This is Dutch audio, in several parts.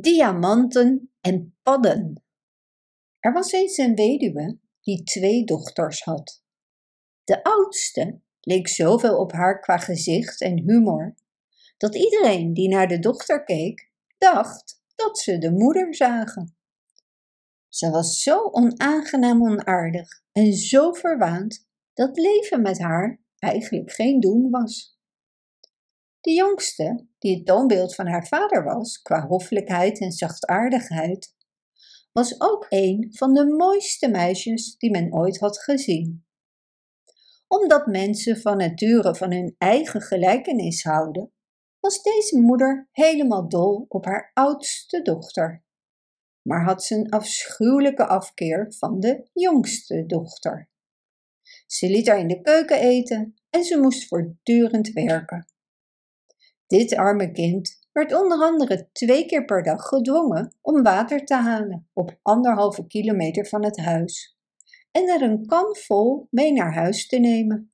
Diamanten en padden. Er was eens een weduwe die twee dochters had. De oudste leek zoveel op haar qua gezicht en humor, dat iedereen die naar de dochter keek, dacht dat ze de moeder zagen. Ze was zo onaangenaam onaardig en zo verwaand dat leven met haar eigenlijk geen doen was. De jongste, die het toonbeeld van haar vader was qua hoffelijkheid en zachtaardigheid, was ook een van de mooiste meisjes die men ooit had gezien. Omdat mensen van nature van hun eigen gelijkenis houden, was deze moeder helemaal dol op haar oudste dochter, maar had ze een afschuwelijke afkeer van de jongste dochter. Ze liet haar in de keuken eten en ze moest voortdurend werken. Dit arme kind werd onder andere twee keer per dag gedwongen om water te halen op anderhalve kilometer van het huis en er een kan vol mee naar huis te nemen.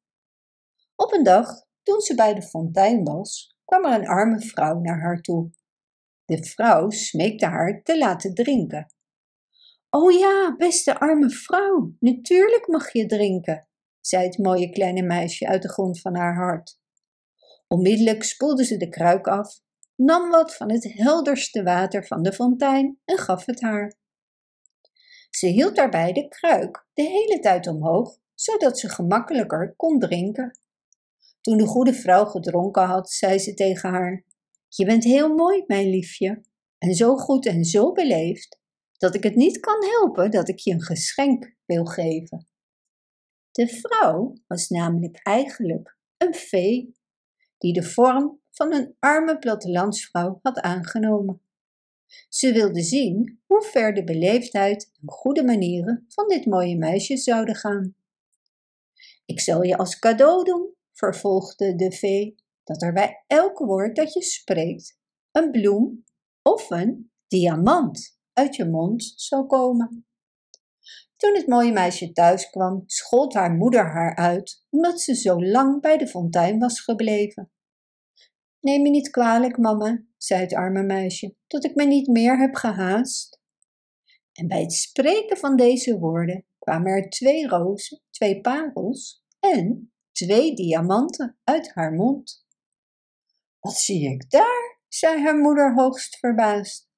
Op een dag, toen ze bij de fontein was, kwam er een arme vrouw naar haar toe. De vrouw smeekte haar te laten drinken. O ja, beste arme vrouw, natuurlijk mag je drinken, zei het mooie kleine meisje uit de grond van haar hart. Onmiddellijk spoelde ze de kruik af, nam wat van het helderste water van de fontein en gaf het haar. Ze hield daarbij de kruik de hele tijd omhoog, zodat ze gemakkelijker kon drinken. Toen de goede vrouw gedronken had, zei ze tegen haar: Je bent heel mooi, mijn liefje, en zo goed en zo beleefd, dat ik het niet kan helpen dat ik je een geschenk wil geven. De vrouw was namelijk eigenlijk een fee die de vorm van een arme plattelandsvrouw had aangenomen. Ze wilde zien hoe ver de beleefdheid en goede manieren van dit mooie meisje zouden gaan. Ik zal je als cadeau doen, vervolgde de vee, dat er bij elk woord dat je spreekt een bloem of een diamant uit je mond zal komen. Toen het mooie meisje thuis kwam, schold haar moeder haar uit, omdat ze zo lang bij de fontein was gebleven. Neem me niet kwalijk, mama, zei het arme meisje, dat ik me niet meer heb gehaast. En bij het spreken van deze woorden kwamen er twee rozen, twee parels en twee diamanten uit haar mond. Wat zie ik daar? zei haar moeder hoogst verbaasd.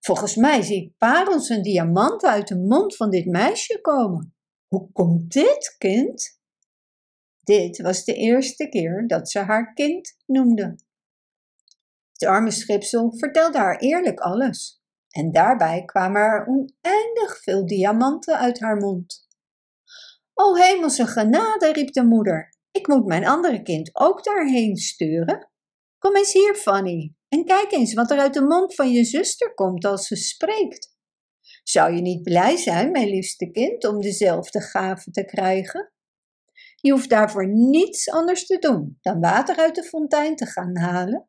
Volgens mij zie ik parels en diamanten uit de mond van dit meisje komen. Hoe komt dit, kind? Dit was de eerste keer dat ze haar kind noemde. Het arme schipsel vertelde haar eerlijk alles. En daarbij kwamen er oneindig veel diamanten uit haar mond. O hemelse genade, riep de moeder. Ik moet mijn andere kind ook daarheen sturen. Kom eens hier, Fanny, en kijk eens wat er uit de mond van je zuster komt als ze spreekt. Zou je niet blij zijn, mijn liefste kind, om dezelfde gave te krijgen? Je hoeft daarvoor niets anders te doen dan water uit de fontein te gaan halen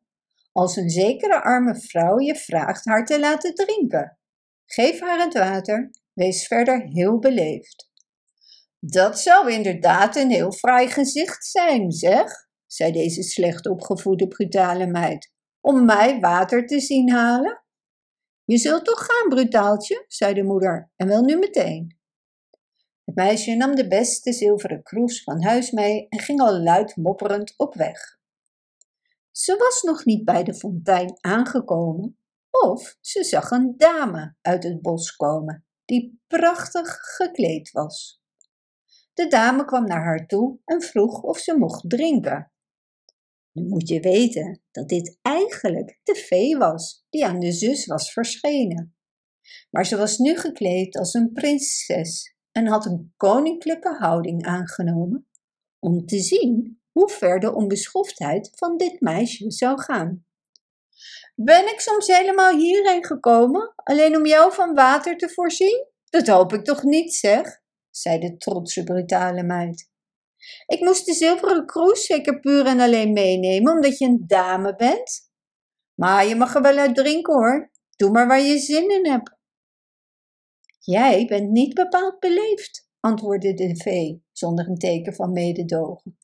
als een zekere arme vrouw je vraagt haar te laten drinken. Geef haar het water, wees verder heel beleefd. Dat zou inderdaad een heel fraai gezicht zijn, zeg, zei deze slecht opgevoede brutale meid, om mij water te zien halen. Je zult toch gaan, brutaaltje, zei de moeder, en wel nu meteen. Het meisje nam de beste zilveren kroes van huis mee en ging al luid mopperend op weg. Ze was nog niet bij de fontein aangekomen of ze zag een dame uit het bos komen die prachtig gekleed was. De dame kwam naar haar toe en vroeg of ze mocht drinken. Nu moet je weten dat dit eigenlijk de fee was die aan de zus was verschenen. Maar ze was nu gekleed als een prinses en had een koninklijke houding aangenomen om te zien hoe ver de onbeschoftheid van dit meisje zou gaan. Ben ik soms helemaal hierheen gekomen, alleen om jou van water te voorzien? Dat hoop ik toch niet, zeg, zei de trotse brutale meid. Ik moest de zilveren kroes zeker puur en alleen meenemen, omdat je een dame bent. Maar je mag er wel uit drinken hoor. Doe maar waar je zin in hebt. Jij bent niet bepaald beleefd, antwoordde de vee zonder een teken van mededogen.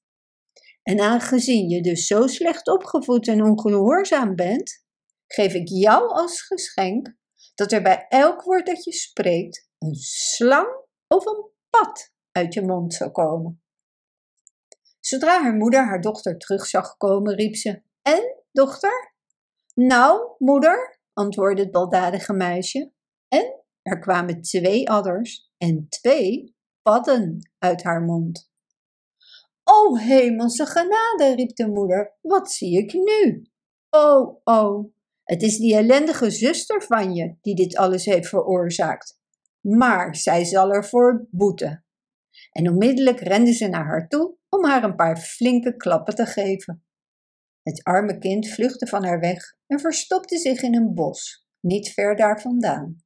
En aangezien je dus zo slecht opgevoed en ongehoorzaam bent, geef ik jou als geschenk dat er bij elk woord dat je spreekt een slang of een pad uit je mond zou komen. Zodra haar moeder haar dochter terug zag komen, riep ze: En, dochter? Nou, moeder, antwoordde het baldadige meisje. En er kwamen twee adders en twee padden uit haar mond. O hemelse genade, riep de moeder, wat zie ik nu? O, o, het is die ellendige zuster van je die dit alles heeft veroorzaakt. Maar zij zal ervoor boeten. En onmiddellijk rende ze naar haar toe om haar een paar flinke klappen te geven. Het arme kind vluchtte van haar weg en verstopte zich in een bos, niet ver daar vandaan.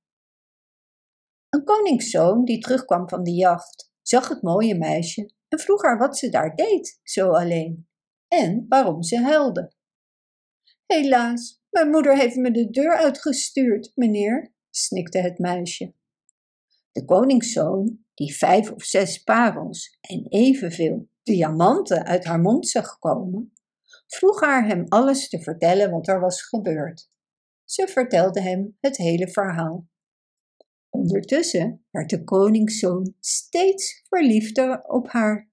Een koningszoon die terugkwam van de jacht, zag het mooie meisje en vroeg haar wat ze daar deed, zo alleen, en waarom ze huilde. Helaas, mijn moeder heeft me de deur uitgestuurd, meneer, snikte het meisje. De koningszoon, die vijf of zes parels en evenveel diamanten uit haar mond zag komen, vroeg haar hem alles te vertellen wat er was gebeurd. Ze vertelde hem het hele verhaal. Ondertussen werd de koningszoon steeds verliefder op haar.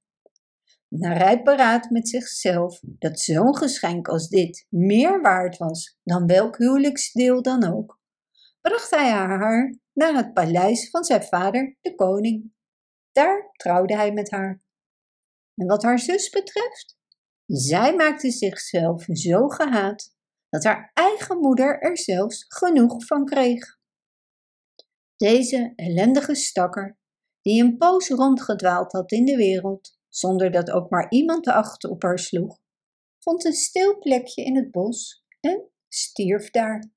Na rijp beraad met zichzelf dat zo'n geschenk als dit meer waard was dan welk huwelijksdeel dan ook, bracht hij haar naar het paleis van zijn vader, de koning. Daar trouwde hij met haar. En wat haar zus betreft, zij maakte zichzelf zo gehaat dat haar eigen moeder er zelfs genoeg van kreeg. Deze ellendige stakker, die een poos rondgedwaald had in de wereld, zonder dat ook maar iemand de acht op haar sloeg, vond een stil plekje in het bos en stierf daar.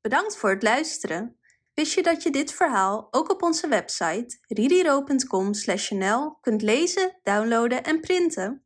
Bedankt voor het luisteren. Wist je dat je dit verhaal ook op onze website ridiro.com/nl kunt lezen, downloaden en printen?